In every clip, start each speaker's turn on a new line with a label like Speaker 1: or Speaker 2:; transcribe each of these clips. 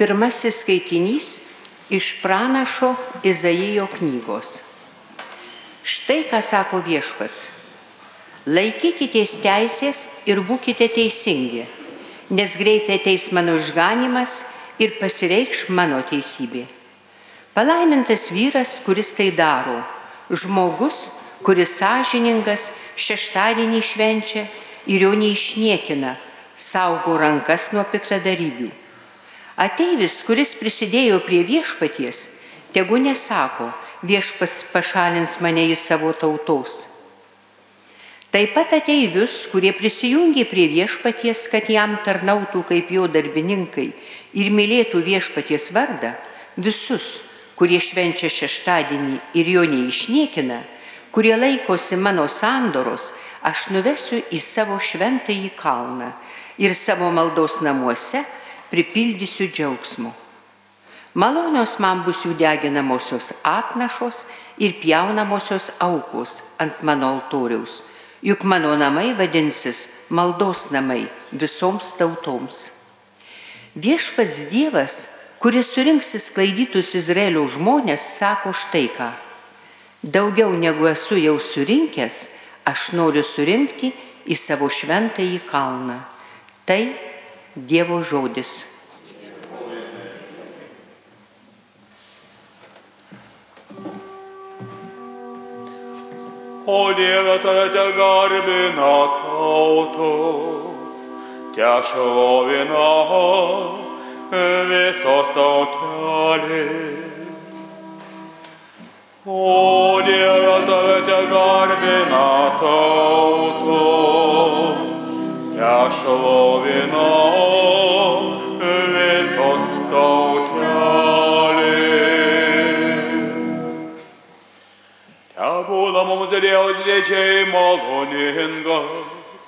Speaker 1: Pirmasis skaitinys iš pranašo Izaijo knygos. Štai ką sako viešpats. Laikykitės teisės ir būkite teisingi, nes greitai ateis mano išganimas ir pasireikš mano teisybė. Palaimintas vyras, kuris tai daro, žmogus, kuris sąžiningas, šeštadienį švenčia ir jo neišniekina, saugo rankas nuo piktadarybių. Ateivis, kuris prisidėjo prie viešpaties, tegu nesako, viešpas pašalins mane į savo tautos. Taip pat ateivius, kurie prisijungė prie viešpaties, kad jam tarnautų kaip jo darbininkai ir mylėtų viešpaties vardą, visus, kurie švenčia šeštadienį ir jo neišniekina, kurie laikosi mano sandoros, aš nuvesiu į savo šventąjį kalną ir savo maldos namuose pripildysiu džiaugsmu. Malonios man bus jų deginamosios atnašos ir pjaunamosios aukos ant mano altoriaus, juk mano namai vadinsis maldos namai visoms tautoms. Viešpas Dievas, kuris surinks įsklaidytus Izraelio žmonės, sako štai ką. Daugiau negu esu jau surinkęs, aš noriu surinkti į savo šventąjį kalną. Tai Dievo žodis.
Speaker 2: O Dieve, tave te garbina tautos, te šlovina visos tautelės. O Dieve, tave te garbina tautos, te šlovina visos Dievas dėčiai maloningas,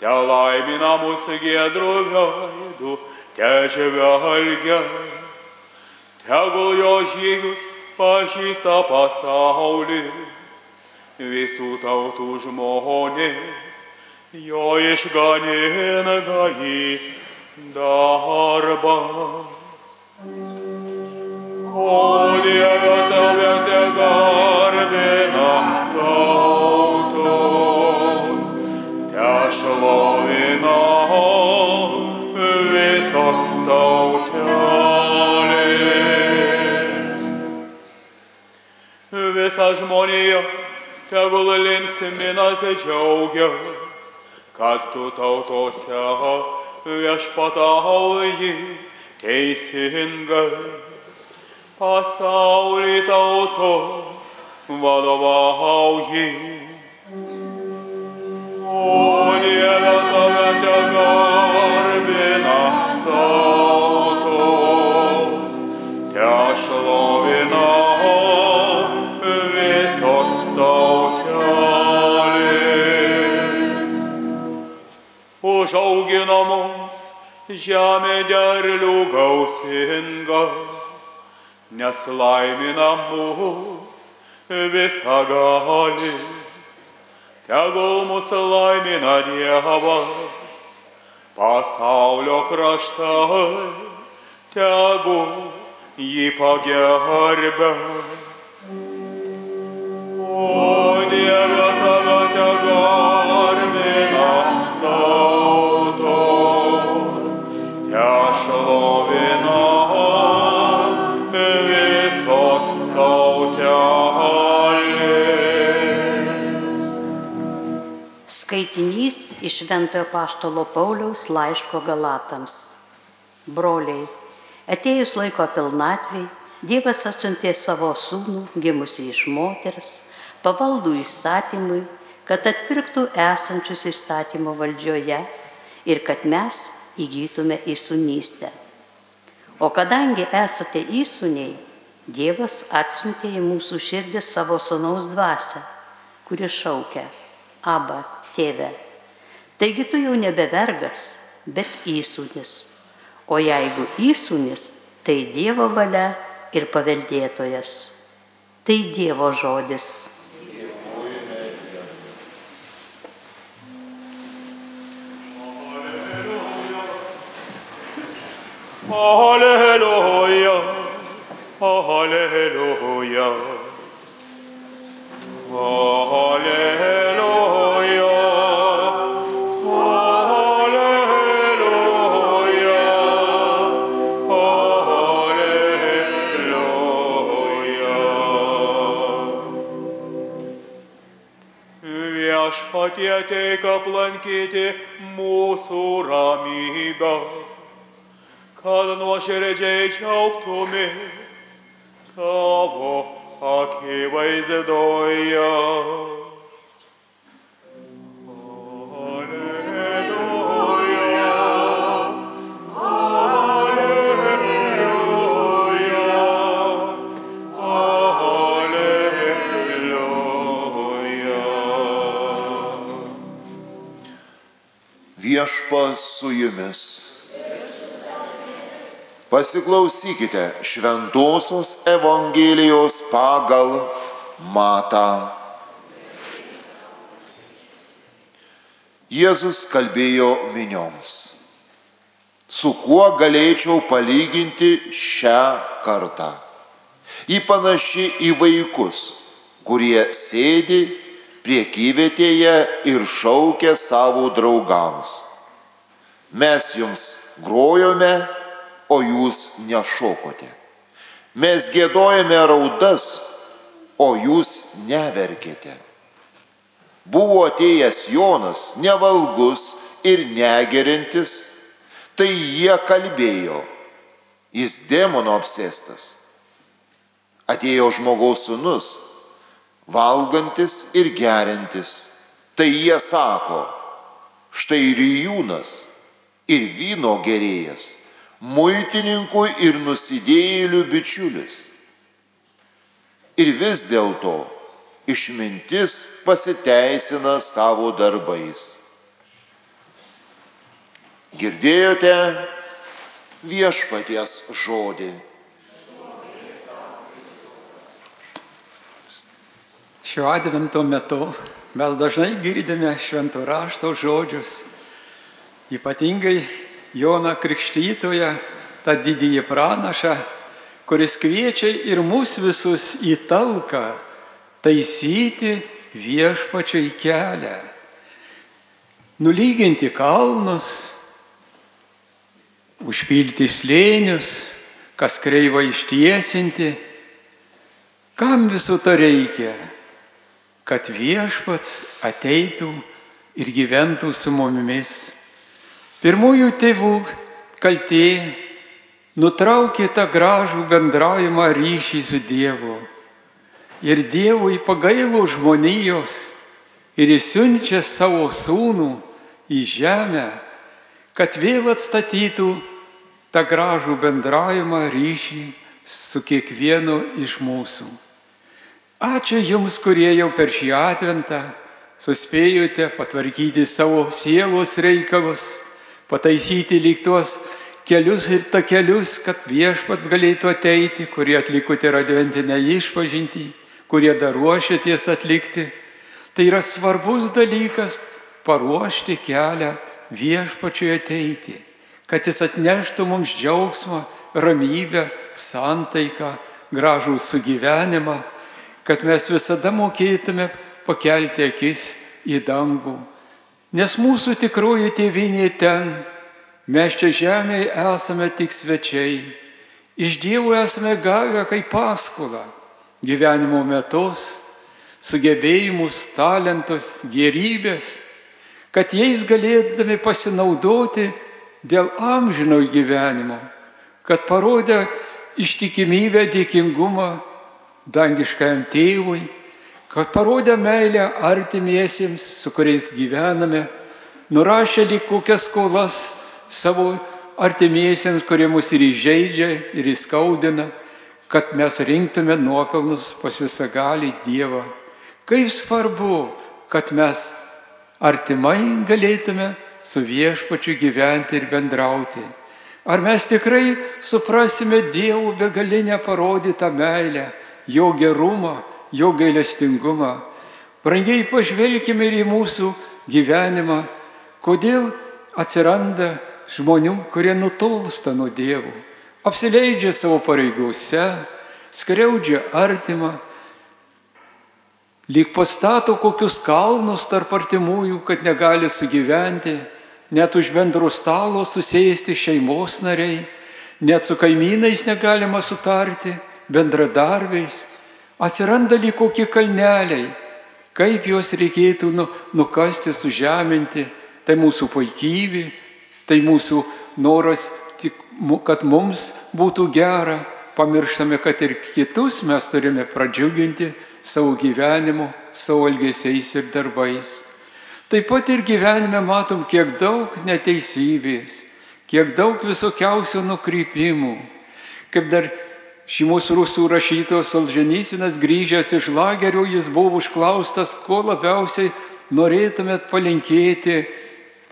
Speaker 2: te laimina mūsų gėdrų veidų, te žvelgia. Tegul jo žygius pažįsta pasaulis, visų tautų žmonės, jo išganina į darbą. O Dieve, tave te garbina tegul linksiminasi džiaugias, kad tu tautose viešpatauji teisingai pasaulį tautos vadovauji. O Dieve, tave te garbina tautos, te šlovina Užaugino mus žemė derlių gausingas nes laimina mus visą galis. Tegul mūsų laimina Dievas, pasaulio kraštai, tegul jį pagerbia. O
Speaker 3: Skaitinys iš Ventojo Paštalo Pauliaus laiško Galatams. Broliai, atėjus laiko pilnatvei, Dievas atsiuntė savo sūnų, gimusi iš moters, pavaldų įstatymui, kad atpirktų esančius įstatymo valdžioje ir kad mes įgytume įsunystę. O kadangi esate įsūniai, Dievas atsiuntė į mūsų širdį savo sonaus dvasę, kuri šaukia Aba, tėve. Taigi tu jau nebe vergas, bet įsūnis. O jeigu įsūnis, tai Dievo valia ir paveldėtojas. Tai Dievo žodis.
Speaker 2: Alleluia, Alleluia. Alleluia, Viešpatie ateik aplankyti mūsų ramybę, kad nuoširdžiai džiaugtumės tavo akivaizdoje.
Speaker 4: Viešpas su jumis. Pasiklausykite Šventojios Evangelijos pagal Matą. Jėzus kalbėjo minioms. Su kuo galėčiau palyginti šią kartą? Į panaši į vaikus, kurie sėdi priekyvietėje ir šaukia savo draugams. Mes jums grojome, o jūs nešokote. Mes gėdojame raudas, o jūs neverkėte. Buvo atėjęs Jonas, nevalgus ir negerintis, tai jie kalbėjo, jis demono apsėstas. Atėjo žmogaus sunus, valgantis ir gerintis, tai jie sako, štai ir jūnas, ir vyno gerėjas, muitininkų ir nusidėjėlių bičiulis. Ir vis dėlto išmintis pasiteisina savo darbais. Girdėjote viešpaties žodį.
Speaker 5: Šiuo advento metu mes dažnai girdime šventų rašto žodžius, ypatingai Joną Krikštytoje, tą didįjį pranašą, kuris kviečia ir mus visus į talką taisyti viešpačiai kelią, nulyginti kalnus, užpilti slėnius, kas kreivą ištiesinti. Kam visų to reikia? Kad viešpats ateitų ir gyventų su mumis. Pirmųjų tėvų kaltė nutraukė tą gražų bendravimą ryšį su Dievu. Ir Dievui pagailo žmonijos ir įsiunčia savo sūnų į žemę, kad vėl atstatytų tą gražų bendravimą ryšį su kiekvienu iš mūsų. Ačiū Jums, kurie jau per šį adventą suspėjote patvarkyti savo sielos reikalus, pataisyti lyg tuos kelius ir takelius, kad viešpats galėtų ateiti, kurie atlikote ir adventinę išpažinti, kurie dar ruošiaties atlikti. Tai yra svarbus dalykas paruošti kelią viešpačiui ateiti, kad jis atneštų mums džiaugsmą, ramybę, santaiką, gražų sugyvenimą, kad mes visada mokėtume pakelti akis į dangų. Nes mūsų tikroji tėvinė ten, mes čia žemėje esame tik svečiai. Iš Dievo esame gavę kaip paskolą gyvenimo metus, sugebėjimus, talentus, gerybės, kad jais galėdami pasinaudoti dėl amžino gyvenimo, kad parodę ištikimybę, dėkingumą dangiškajam tėvui, kad parodė meilę artimiesiems, su kuriais gyvename, nurašė lyg kokias skolas savo artimiesiems, kurie mus ir įžeidžia, ir įskaudina, kad mes rinktume nuopelnus pas visą gali Dievą. Kaip svarbu, kad mes artimai galėtume su viešpačiu gyventi ir bendrauti. Ar mes tikrai suprasime Dievo begalinę parodytą meilę, jo gerumą, jo gailestingumą. Brangiai pažvelkime ir į mūsų gyvenimą, kodėl atsiranda žmonių, kurie nutolsta nuo Dievo, apsileidžia savo pareigose, skriaudžia artimą, lyg pastato kokius kalnus tarp artimųjų, kad negali sugyventi, net už bendro stalo susėsti šeimos nariai, net su kaimynais negalima sutarti, bendradarbiais, atsiranda lyg kokie kalneliai, kaip juos reikėtų nu, nukasti, sužeminti, tai mūsų puikybė, tai mūsų noras, tik, kad mums būtų gera, pamirštame, kad ir kitus mes turime pradžiuginti savo gyvenimu, savo elgesiais ir darbais. Taip pat ir gyvenime matom, kiek daug neteisybės, kiek daug visokiausių nukrypimų. Kaip dar šeimos rusų rašytojas Solženysinas grįžęs iš lagerio, jis buvo užklaustas, ko labiausiai norėtumėt palinkėti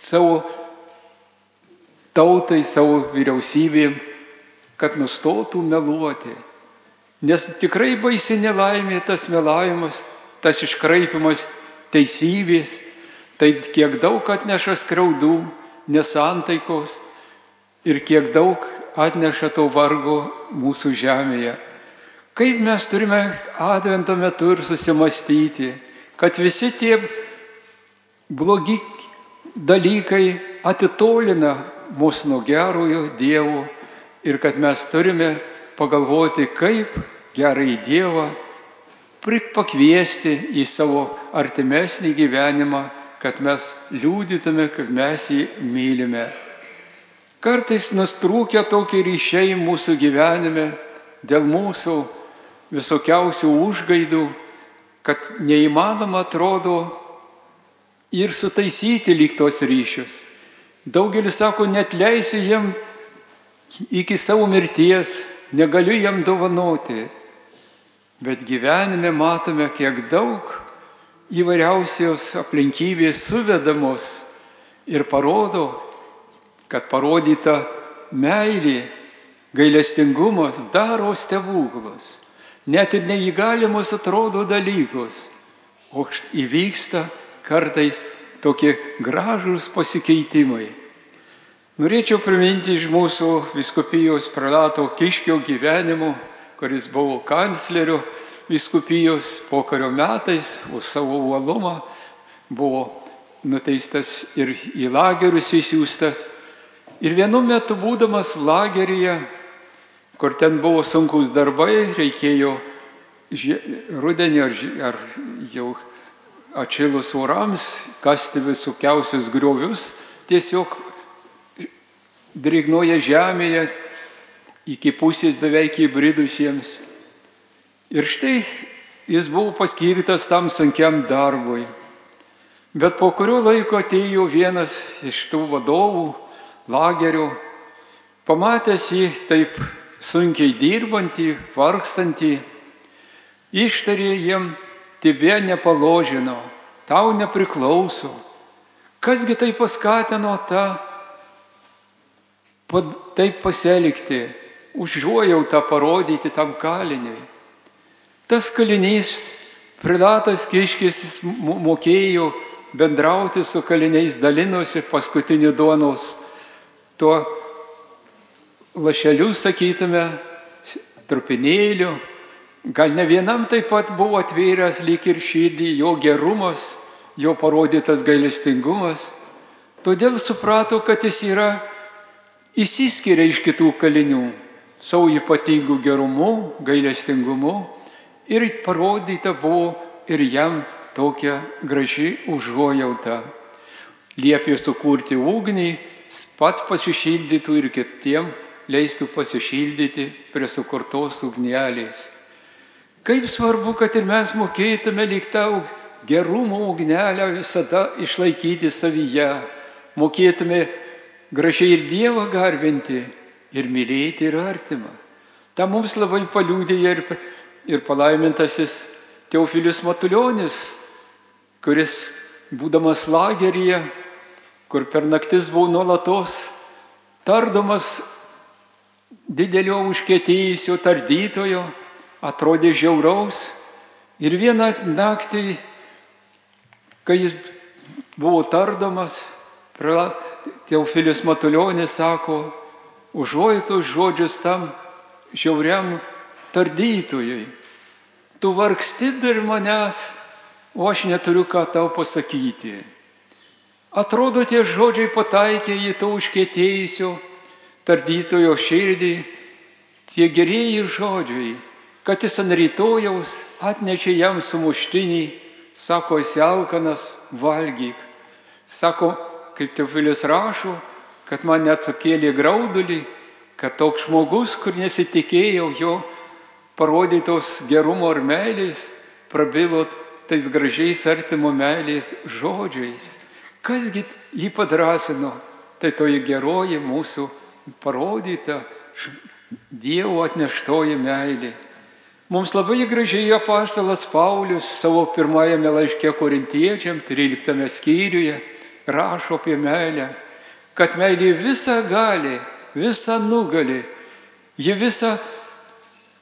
Speaker 5: savo tautai, savo vyriausybėm kad nustotų meluoti. Nes tikrai baisi nelaimė tas melavimas, tas iškraipimas teisybės, tai kiek daug atneša skriaudų, nesantaikos ir kiek daug atneša to vargo mūsų žemėje. Kaip mes turime advento metu ir susimastyti, kad visi tie blogi dalykai atitolina mus nuo gerojo Dievo ir kad mes turime pagalvoti, kaip gerai Dievą pakviesti į savo artimesnį gyvenimą, kad mes liūdytume, kad mes jį mylime. Kartais nustrūkia tokie ryšiai mūsų gyvenime dėl mūsų visokiausių užgaidų, kad neįmanoma atrodo ir sutaisyti lyg tos ryšius. Daugelis sako, net leisiu jiem iki savo mirties negaliu jam dovanoti. Bet gyvenime matome, kiek daug įvairiausios aplinkybės suvedamos ir parodo, kad parodyta meilė, gailestingumas daro stebuklus. Net ir neįgalimus atrodo dalykus, o įvyksta kartais tokie gražūs pasikeitimai. Norėčiau priminti iš mūsų viskupijos prelato Kiškio gyvenimo, kuris buvo kanclerio viskupijos pokario metais, už savo uolumą buvo nuteistas ir į lagerius įsiūstas. Ir vienu metu būdamas lageryje, kur ten buvo sunkus darbai, reikėjo rudenį ar, ar jau atšilus orams kasti visokiausius griovius, tiesiog drėgnoje žemėje, iki pusės beveik įbridusiems. Ir štai jis buvo paskirtas tam sunkiam darbui. Bet po kurio laiko atėjo vienas iš tų vadovų lagerio, pamatęs jį taip sunkiai dirbantį, vargstantį, ištarė jiem, tebe nepaložino, tau nepriklauso. Kasgi tai paskatino tą taip pasielgti, užuojautą parodyti tam kaliniui. Tas kalinys, prilatas kiškis, mokėjo bendrauti su kaliniais, dalinosi paskutiniu duonos tuo lašeliu, sakytume, trupinėliu. Gal ne vienam taip pat buvo atvėręs lyg ir širdį jo gerumas, jo parodytas gailestingumas. Todėl suprato, kad jis yra įsiskiria iš kitų kalinių savo ypatingų gerumu, gailestingumu ir parodyta buvo ir jam tokia graži užuojauta. Liepė sukurti ugnį, pats pasišildytų ir kitiem leistų pasišildyti prie sukurtos ugnelės. Kaip svarbu, kad ir mes mokėtume lyg tą gerumo ugnelę visada išlaikyti savyje, mokėtume gražiai ir Dievą garbinti, ir mylėti, ir artimą. Ta mums labai paliūdėja ir, ir palaimintasis Teofilius Matuljonis, kuris, būdamas lageryje, kur per naktis buvo nuolatos tardomas didelio užkėtėjusio tardytojo, atrodė žiauraus. Ir vieną naktį, kai jis buvo tardomas, Teofilius Matulionis sako, užuojtos žodžius tam žiauriam tardytojui. Tu vargsti dar manęs, o aš neturiu ką tau pasakyti. Atrodo, tie žodžiai pataikė į to užkėtėjusio tardytojo širdį, tie gerieji žodžiai, kad jis ant rytojaus atnešė jam sumuštinį, sako, esi alkanas, valgyk. Sako, kaip Teofilis rašo, kad man net sukėlė graudulį, kad toks žmogus, kur nesitikėjau jo parodytos gerumo ar meilės, prabilot tais gražiais artimo meilės žodžiais. Kasgi jį padrasino, tai toji geroji mūsų parodyta Dievo atneštoji meilė. Mums labai gražiai apaštalas Paulius savo pirmajame laiške korintiečiam, 13 skyriuje, rašo apie meilę, kad meilė visą gali, visą nugali, ji visą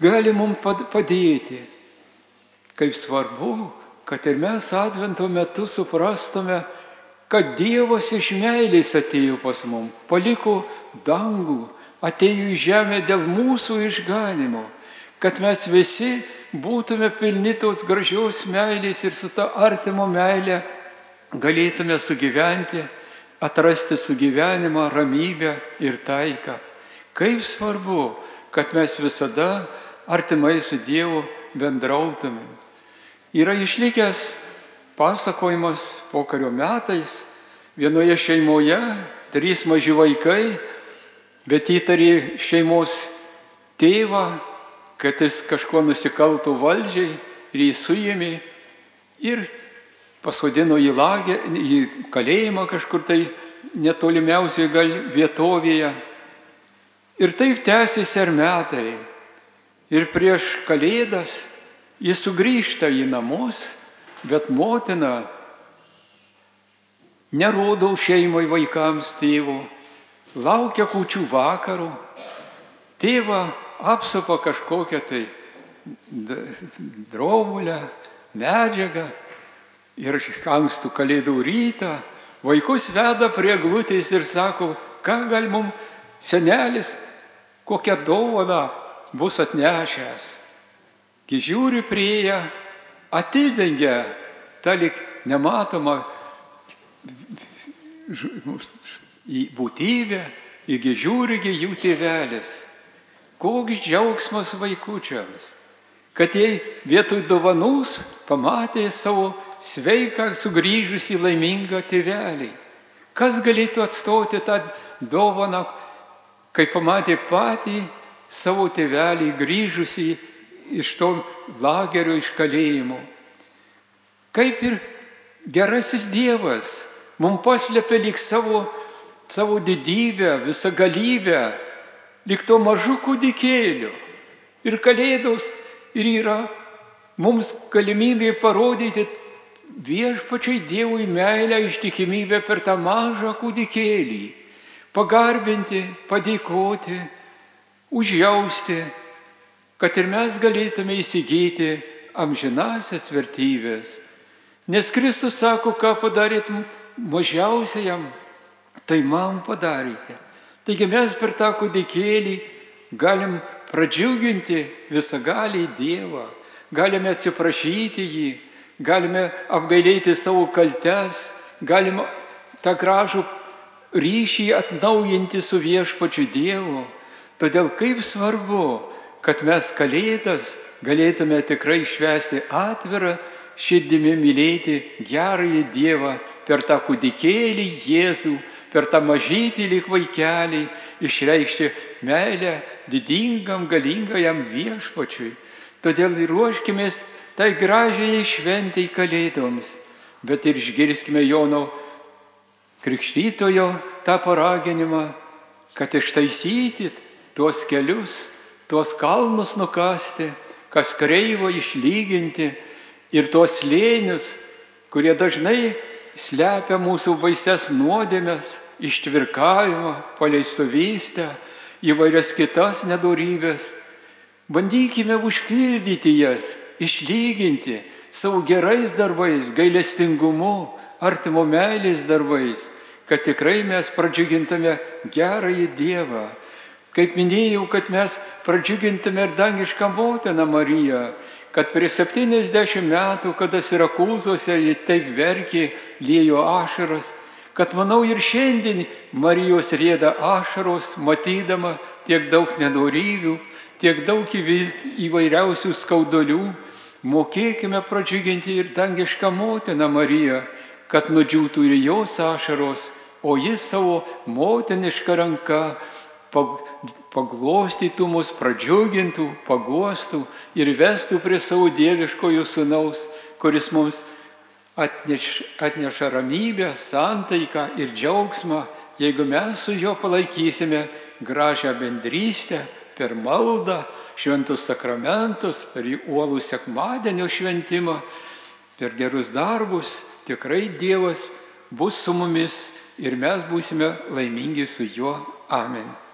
Speaker 5: gali mums padėti. Kaip svarbu, kad ir mes advento metu suprastume, kad Dievas iš meilės atėjo pas mus, paliko dangų, atėjo į žemę dėl mūsų išganimo, kad mes visi būtume pilni tos gražios meilės ir su ta artimo meilė galėtume sugyventi, atrasti sugyvenimą, ramybę ir taiką. Kaip svarbu, kad mes visada artimai su Dievu bendrautumėm. Yra išlikęs pasakojimas pokario metais, vienoje šeimoje trys maži vaikai, bet įtarė šeimos tėvą, kad jis kažko nusikaltų valdžiai ir jį suėmė ir pasodino į, lagę, į kalėjimą kažkur tai netolimiausioje gal vietovėje. Ir taip tęsiasi ar metai. Ir prieš kalėdas jis sugrįžta į namus, bet motina nerodo šeimai vaikams tėvo, laukia kučių vakarų, tėvą apsupa kažkokią tai drobulę, medžiagą ir ankstų kalėdų rytą vaikus veda prie glutės ir sako, ką gal mums senelis, kokią dovaną bus atnešęs. Kai žiūri prie ją, atidengia tą lik nematomą į būtybę, įgi žiūrigi jų tėvelis. Koks džiaugsmas vaikučiams, kad jie vietoj dovanus pamatė savo sveiką sugrįžusį laimingą tėvelį. Kas galėtų atstoti tą dovaną, kai pamatė patį savo tėvelį grįžusį iš to lagerio iš kalėjimo. Kaip ir gerasis Dievas mums paslėpia lyg savo, savo didybę, visą galybę, lyg to mažų kūdikėlių. Ir kalėdos ir yra mums galimybė parodyti viešpačiai Dievui meilę ištikimybę per tą mažą kūdikėlį, pagarbinti, padėkoti, užjausti, kad ir mes galėtume įsigyti amžinasias vertybės. Nes Kristus sako, ką padarėt mažiausiajam, tai man padarėte. Taigi mes per tą kūdikėlį galim pradžiuginti visagalį Dievą, galime atsiprašyti jį, galime apgailėti savo kaltes, galime tą gražų ryšį atnaujinti su viešpačiu Dievu. Todėl kaip svarbu, kad mes kalėdas galėtume tikrai švęsti atvirą širdimi mylėti gerąjį Dievą per tą kūdikėlį Jėzų, per tą mažytį lik vaikelį, išreikšti meilę didingam, galingajam viešpačiui. Todėl ruoškimės tai gražiai šventai kalėdoms, bet ir išgirskime Jono krikštytojo tą paraginimą, kad ištaisytit tuos kelius, tuos kalnus nukasti, kas kreivo išlyginti ir tuos lėnius, kurie dažnai slepia mūsų baises nuodėmės, ištvirkavimą, paleistovystę, įvairias kitas nedorybės. Bandykime užpildyti jas, išlyginti savo gerais darbais, gailestingumu, artimo meilės darbais, kad tikrai mes pradžiugintume gerąjį Dievą. Kaip minėjau, kad mes pradžiugintume ir dangišką motiną Mariją, kad prieš 70 metų, kada Sirakūzose jie taip verkė, liejo ašaras, kad manau ir šiandien Marijos rėda ašaros, matydama tiek daug nedorybių, tiek daug įvairiausių skaudolių, mokėkime pradžiuginti ir dangišką motiną Mariją, kad nudžiūtų ir jos ašaros, o jis savo motinišką ranką paglostytų mus, pradžiugintų, paguostų ir vestų prie savo dieviškojo sunaus, kuris mums atneš, atneša ramybę, santaiką ir džiaugsmą, jeigu mes su juo palaikysime gražią bendrystę per maldą, šventus sakramentus, per į uolų sekmadienio šventimą, per gerus darbus, tikrai Dievas bus su mumis ir mes būsime laimingi su juo. Amen.